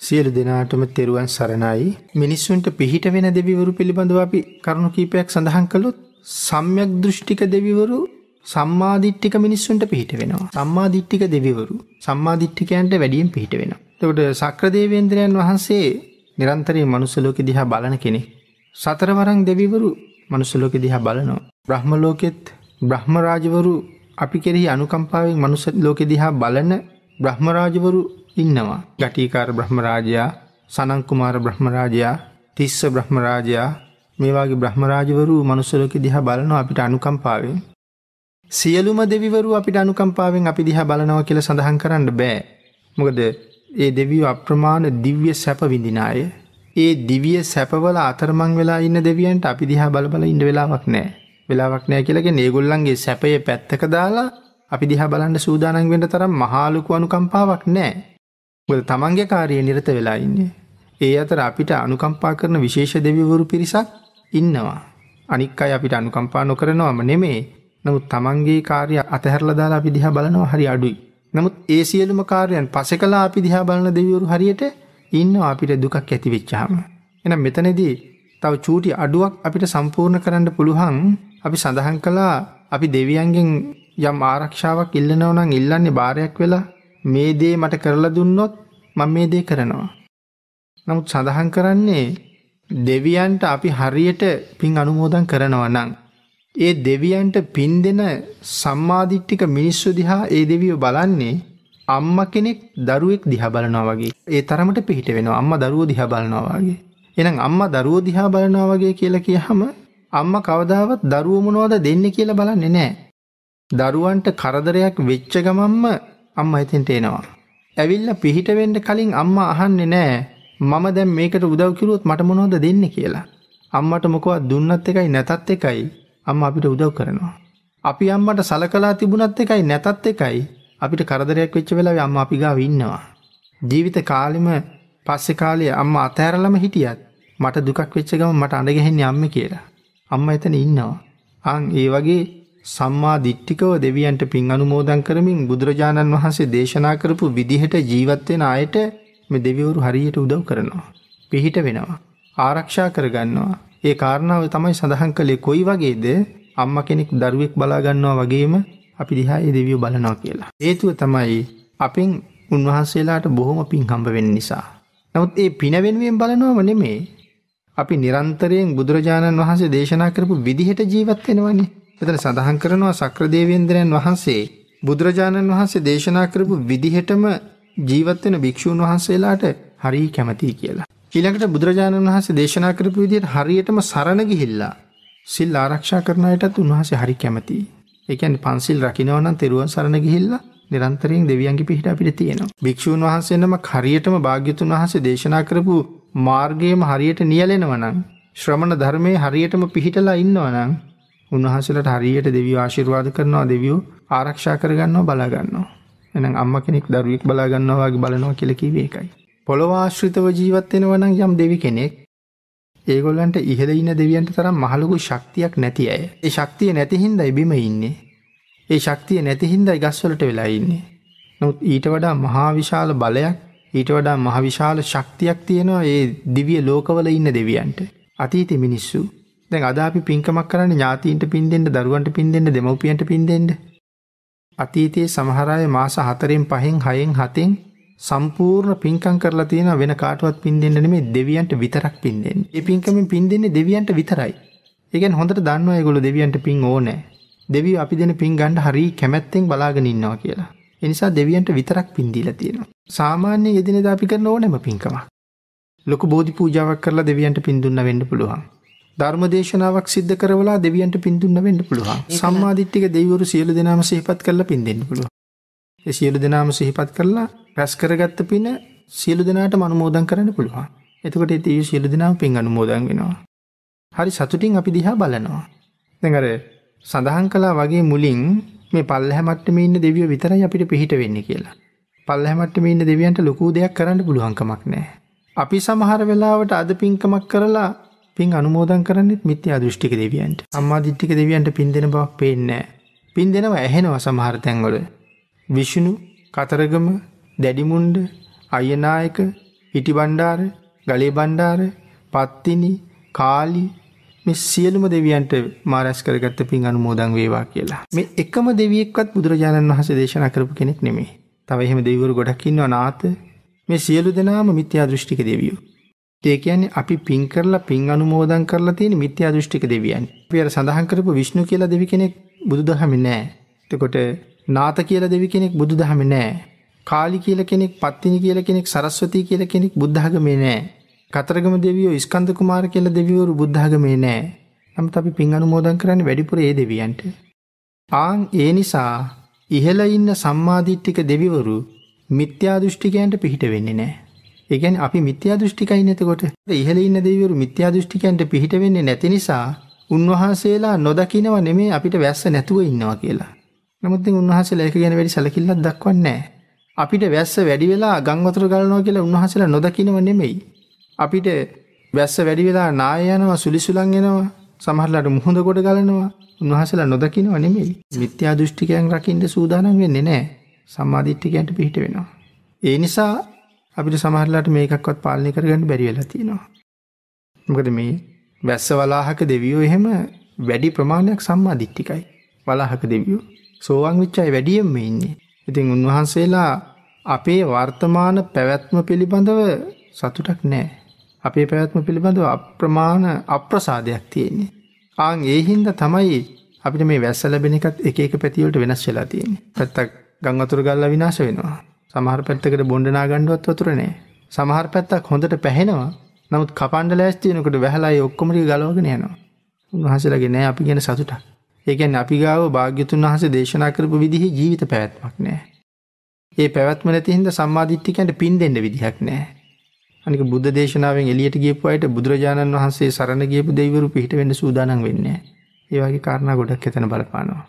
සියලු දෙනාටම තෙරුවන් සරණයි මිනිස්සුන්ට පිහිට වෙන දෙවිවරු පිළිබඳව අපි කරුණු කීපයක් සඳහන් කළොත් සම්යක් දෘෂ්ටික දෙවිවරු සම්මාධිට්ටික මිනිස්සුන්ට පිහිට වෙනවා. සම්මාධිට්ටික දෙවිවරු සම්මාධිට්ටිකයන්ට වැඩියෙන් පිහිට වෙනවා. තකොට සක්‍රදේවේන්ද්‍රයන් වහන්සේ නිරන්තරයේ මනුස්සලෝක දිහා බලන කෙනෙ. සතරවරං දෙවිවරු මනුස්සලෝක දිහා බලනවා. බ්‍රහ්මලෝකෙත් බ්‍රහ්මරාජවරු අපි කෙරෙහි අනුකම්පාවෙන් මනුස ලෝකෙ දිහා බලන බ්‍රහ්මරාජවරු ඉන්නවා. ගටීකාර බ්‍රහ්මරාජයා සනංකුමාර බ්‍රහ්මරාජයා තිස්ස බ්‍රහ්මරාජයා මේවාගේ බ්‍රහ්මරාජවරු මනුස්සලෝකෙ දිහා බලනවා අපිට අනුකම්පාවෙන්. සියලුම දෙවිවරු අපිට අනුකම්පාවෙන් අපි දිහා බලනවා කියල සඳහන් කරන්න බෑ. මොකද ඒ දෙවියෝ අප්‍රමාණ දිව්‍ය සැප විඳිනාය. ඒ දිවිය සැපවල අතරමං වෙලා ඉන්න දෙවියන්ට අපි දිහා බලබල ඉන්න වෙලාවක් නෑ. වෙලාවක් නෑ කියලගේ ඒගොල්ලන්ගේ සැපය පැත්තක දාලා අපි දිහා බලන්න සූදානන් වෙන්න තරම් මහාලුකු අනුකම්පාවක් නෑ. ගොද තමන්ගේ කාරය නිරත වෙලා ඉන්නේ. ඒ අතර අපිට අනුකම්පා කරන විශේෂ දෙවිවරු පිරිසක් ඉන්නවා. අනික් අයි අපිට අනුකම්පා නොකරනවම නෙමේ නමුත් තමන්ගේ කාරය අතහැරල දාලා අපි දිහා බලනවා හරි අඩුයි. නමුත් ඒ සියලුම කාර්යන් පසෙ කලා අපි දිහා බලන දෙවිවරු හරියට ඉන්න අපිට දුකක් ඇති වෙච්චාම. එන මෙතනදී තව චූටි අඩුවක් අපිට සම්පූර්ණ කරන්න පුළුවන් අපි සඳහන් කලා අපි දෙවියන්ගෙන් යම් ආරක්ෂාවක් ඉල්ලනවනං ඉල්ලන්නේ භාරයක් වෙලා මේ දේ මට කරලා දුන්නොත් මං මේ දේ කරනවා. නමුත් සඳහන් කරන්නේ දෙවියන්ට අපි හරියට පින් අනුමෝදන් කරනවා නං. ඒ දෙවියන්ට පින් දෙන සම්මාධිට්ටික මිනිස්සු දිහා ඒ දෙවියෝ බලන්නේ අම්ම කෙනෙක් දරුවෙක් දිහා බලනවා වගේ ඒ තරමට පිහිට වෙනවා අම්ම දරුව දිහා බලනවා වගේ. එනම් අම්ම දරුව දිහා බලනවා වගේ කියලා කියහම අම්ම කවදාවත් දරුවමනෝද දෙන්න කියලා බලන්නේ නෑ. දරුවන්ට කරදරයක් වෙච්ච ගමම්ම අම්ම හිතෙන්ට එනවා. ඇවිල්ල පිහිටවෙන්ඩ කලින් අම්ම අහන්නේ නෑ මම දැම් මේකට උදව්කිරුවොත් මට මොනෝද දෙන්න කියලා. අම්මට මොකවත් දුන්නත් එකයි නැතත් එකයි අම්ම අපිට උදව් කරනවා. අපි අම්මට සලකලා තිබුණත් එකයි නැතත් එකයි අපිට කරදරයක් වෙච්ච වෙලා අම්ම අපි ගාව ඉන්නවා. ජීවිත කාලිම පස්සෙ කාලය අම්ම අතෑරලම හිටියත් මට දුකක් වෙච්ච ගම මට අඳගහෙන්නේ අම්ම කියලා. අම්ම එතන ඉන්නවා. අං ඒ වගේ සම්මා දිට්ටිකව දෙවියන්ට පින් අනුමෝදන් කරමින් බුදුරජාණන් වහන්සේ දේශනා කරපු විදිහට ජීවත්වෙන අයට මෙ දෙවිවරු හරියට උදව් කරනවා. පිහිට වෙනවා. ආරක්ෂා කරගන්නවා. ඒ කාරණාව තමයි සඳහන් කළේ කොයි වගේද අම්ම කෙනෙක් දරුවෙක් බලාගන්නවා වගේම අපි දිහා ඒ දෙවියෝ බලනවා කියලා. හේතුව තමයි අපෙන් උන්වහන්සේලාට බොහොම පින් හම්බ වෙන්න නිසා. නමුත් ඒ පින වෙනුවෙන් බලනවම නෙමේ. අපි නිරන්තරයෙන් බුදුරජාණන් වහන්සේ දේශනා කරපු විදිහට ජීවත් වෙනවනේ. එතන සඳහන් කරනවා සක්‍රදේවේන්ද්‍රයන් වහන්සේ බුදුරජාණන් වහන්සේ දේශනා කරපු විදිහටම ජීවත් වෙන භික්ෂූන් වහන්සේලාට හරි කැමතියි කියලා. ඊළඟට බුදුරජාණන් වහන්සේ දේශනා කරපු විදිහට හරියටම සරණ ගිහිල්ලා සිල් ආරක්ෂා කරන අයටත් උන්වහන්සේ හරි කැමතියි. ඒ කියන්නේ පන්සිල් රකින්නවා නම් තෙරුවන් සරණ ගිහිල්ලා නිරන්තරයෙන් දෙවියන්ගේ පිහිට අපිට තියෙනවා. භික්ෂූන් වහන්සේ නමක් හරියටම භාග්‍යතුන් වහන්සේ දේශනා කරපු මාර්ගයේම හරියට නියැලෙනවා නම් ශ්‍රමණ ධර්මයේ හරියටම පිහිටලා ඉන්නවා නම් උන්වහන්සේලාට හරියට දෙවියෝ ආශිර්වාද කරනවා දෙවියෝ ආරක්ෂා කරගන්නවා බලා ගන්නවා. එහෙනම් අම්මා කෙනෙක් දරුවෙක් බලා ගන්නවා වගේ බලනවා කියලා කිව්වේ ඒකයි. පොළොවාශ්‍රිතව ජීවත් වෙනවා නම් යම් දෙවි කෙනෙක් ඒගොල්ලන්ට ඉහළ ඉන්න දෙවියන්ට තරම් මහලුකු ශක්තියක් නැති අය. ඒ ශක්තිය නැති හින්දා බිම ඉන්නේ. ඒ ශක්තිය නැති හින්දා ගස්වලට වෙලා ඉන්නේ. නමුත් ඊට වඩා මහා විශාල බලයක් ඊට වඩා මහ විශාල ශක්තියක් තියෙනවා ඒ දිව්‍ය ලෝකවල ඉන්න දෙවියන්ට. අතීතේ මිනිස්සු දැන් අද අපි පින්කමක් කරන්නේ ඥාතීන්ට පින් දෙන්න, දරුවන්ට පින් දෙන්න, දෙමව්පියන්ට පින් දෙන්න. අතීතයේ සමහර අය මාස 4න් 5න් 6න් 7න් සම්පූර්ණ පින්කම් කරලා තියෙන වෙන කාටවත් පින් දෙන්න නෙමෙයි දෙවියන්ට විතරක් පින් දෙන්නේ. ඒ පින්කමෙන් පින් දෙන්නේ දෙවියන්ට විතරයි. ඒ කියන්නේ හොඳට දන්නවා ඒගොල්ලෝ දෙවියන්ට පින් ඕනේ. දෙවියෝ අපි දෙන පින් ගන්න හරි කැමැත්තෙන් බලාගෙන ඉන්නවා කියලා. ඒ නිසා දෙවියන්ට විතරක් පින් දීලා තියෙනවා. සාමාන්‍ය එදිනෙදා අපි කරන ඕනෑම පින්කමක්. ලොකු බෝධි පූජාවක් කරලා දෙවියන්ට පින් දුන්න වෙන්න පුළුවන්. ධර්ම දේශනාවක් සිද්ධ කරවලා දෙවියන්ට පින් දුන්න වෙන්න පුළුවන්. සම්මාදිට්ඨික දෙවිවරු සියලු දෙනාම සිහිපත් කරලා පින් දෙන්න පුළුවන්. ඒ සියලු දෙනාම සිහිපත් කරලා රැස් කරගත්ත පින සියලු දෙනාට අනුමෝදන් කරන්න පුළුවන්. එතකොට ඒ සියලු දෙනාම පින් අනුමෝදන් වෙනවා. හරි සතුටින් අපි දිහා බලනවා. දැන් අර සඳහන් කළා වගේ මුලින් මේ පල්ලැහැ මට්ටමේ ඉන්න දෙවියෝ විතරයි අපිට පිහිට වෙන්නේ කියලා. පල්ලැහැ මට්ටමේ ඉන්න දෙවියන්ට ලොකු දෙයක් කරන්න පුළුවන් කමක් නැහැ. අපි සමහර වෙලාවට අද පින්කමක් කරලා පින් අනුමෝදන් කරන්නෙත් මිත්‍යා දෘෂ්ටික දෙවියන්ට. අම්මා දිට්ඨික දෙවියන්ට පින් දෙන බවක් පේන්නේ නැහැ. පින් දෙනවා ඇහෙනවා සමහර තැන්වල. විෂ්ණු, කතරගම, දැඩිමුණ්ඩ අයනායක හිටි බණ්ඩාර, ගලේ බණ්ඩාර, පත්තිනි, කාලි මේ සියලුම දෙවියන්ට මාරස් කරගත්ත පින් අනුමෝදන් වේවා කියලා. මේ එකම දෙවියෙක්වත් බුදුරජාණන් වහන්සේ දේශනා කරපු කෙනෙක් නෙමෙයි. තව එහෙම දෙවිවරු ගොඩක් ඉන්නවා නාත. මේ සියලු දෙනාම මිත්‍යා දෘෂ්ටික දෙවියෝ. ඒ කියන්නේ අපි පින් කරලා පින් අනුමෝදන් කරලා තියෙන මිත්‍යා දෘෂ්ටික දෙවියන්. අපි අර සඳහන් කරපු විෂ්ණු කියලා දෙවි කෙනෙක් බුදුදහමේ නැහැ. එතකොට නාත කියලා දෙවි කෙනෙක් බුදුදහමේ නැහැ. කාලි කියලා කෙනෙක්, පත්තිනි කියලා කෙනෙක්, සරස්වතී කියලා කෙනෙක් බුද්ධඝමේ නැහැ. කතරගම දෙවියෝ ස්කන්ධ කුමාර කියලා දෙවිවරු බුද්ධඝමේ නැහැ. නමුත් අපි පින් අනුමෝදන් කරන්නේ වැඩිපුර ඒ දෙවියන්ට. ආන් ඒ නිසා ඉහළ ඉන්න සම්මාදිට්ඨික දෙවිවරු මිත්‍යා දෘෂ්ටිකයන්ට පිහිට වෙන්නේ නැහැ. ඒ කියන්නේ අපි මිත්‍යා දෘෂ්ටිකයින් එතකොට. ඉහළ ඉන්න දෙවිවරු මිත්‍යා දෘෂ්ටිකයන්ට පිහිට වෙන්නේ නැති නිසා උන්වහන්සේලා නොදකිනව නෙමේ අපිට වැස්ස නැතුව ඉන්නවා කියලා. නමුත් ඉතින් උන්වහන්සේලා ඒක ගැන වැඩි සැලකිල්ලක් දක්වන්නේ නැහැ. අපිට වැස්ස වැඩි වෙලා ගම් වතුර ගලනවා කියලා උන්වහන්සේලා නොදකිනව නෙමෙයි. අපිට වැස්ස වැඩි වෙලා නාය යනවා සුලිසුලන් එනවා සමහරලාට මුහුද කොට ගලනවා උන්වහන්සේලා නොදකිනව නෙමෙයි. මිත්‍යා දෘෂ්ටිකයන් රකින්න සූදානම් වෙන්නේ නැහැ. සම්මාදිට්ඨිකයන්ට පිහිට වෙනවා. ඒ නිසා අපිට සමහරලාට මේකක්වත් පාලනය කරගන්න බැරි වෙලා තියෙනවා. මොකද මේ වැස්ස වලාහක දෙවියෝ එහෙම වැඩි ප්‍රමාණයක් සම්මාදිට්ඨිකයි. වලාහක දෙවියෝ සෝවාන් වෙච්ච අය වැඩියෙන්ම ඉන්නේ. ඉතින් උන්වහන්සේලා අපේ වර්තමාන පැවැත්ම පිළිබඳව සතුටක් නැහැ. අපේ පැවැත්ම පිළිබඳව අප්‍රමාණ අප්‍රසාදයක් තියෙන්නේ. ආන් ඒ හින්දා තමයි අපිට මේ වැස්ස ලැබෙන එකත් එක එක පැති වලට වෙනස් වෙලා තියෙන්නේ. පැත්තක් ගම් වතුර ගල්ලා විනාශ වෙනවා. සමහර පැත්තකට බොණ්ඩ නාගන්නවත් වතුර නැහැ. සමහර පැත්තක් හොඳට පැහෙනවා. නමුත් කපන්න ලෑස්ති වෙනකොට වැහලා ඒ ඔක්කොම ටික ගලවගෙන යනවා. උන්වහන්සේලාගේ නෑ අපි ගැන සතුටක්. ඒ කියන්නේ අපි ගාව භාග්‍යතුන් වහන්සේ දේශනා කරපු විදිහේ ජීවිත පැවැත්මක් නෑ. ඒ පැවැත්ම නැති හින්දා සම්මාදිට්ඨිකයන්ට පින් දෙන්න විදිහක් නෑ. අනික බුද්ධ දේශනාවෙන් එළියට ගියපු අයට බුදුරජාණන් වහන්සේ සරණ ගියපු දෙවිවරු පිහිට වෙන්න සූදානම් වෙන්නේ නෑ. ඒ වගේ කාරණා ගොඩක් එතන බලපානවා.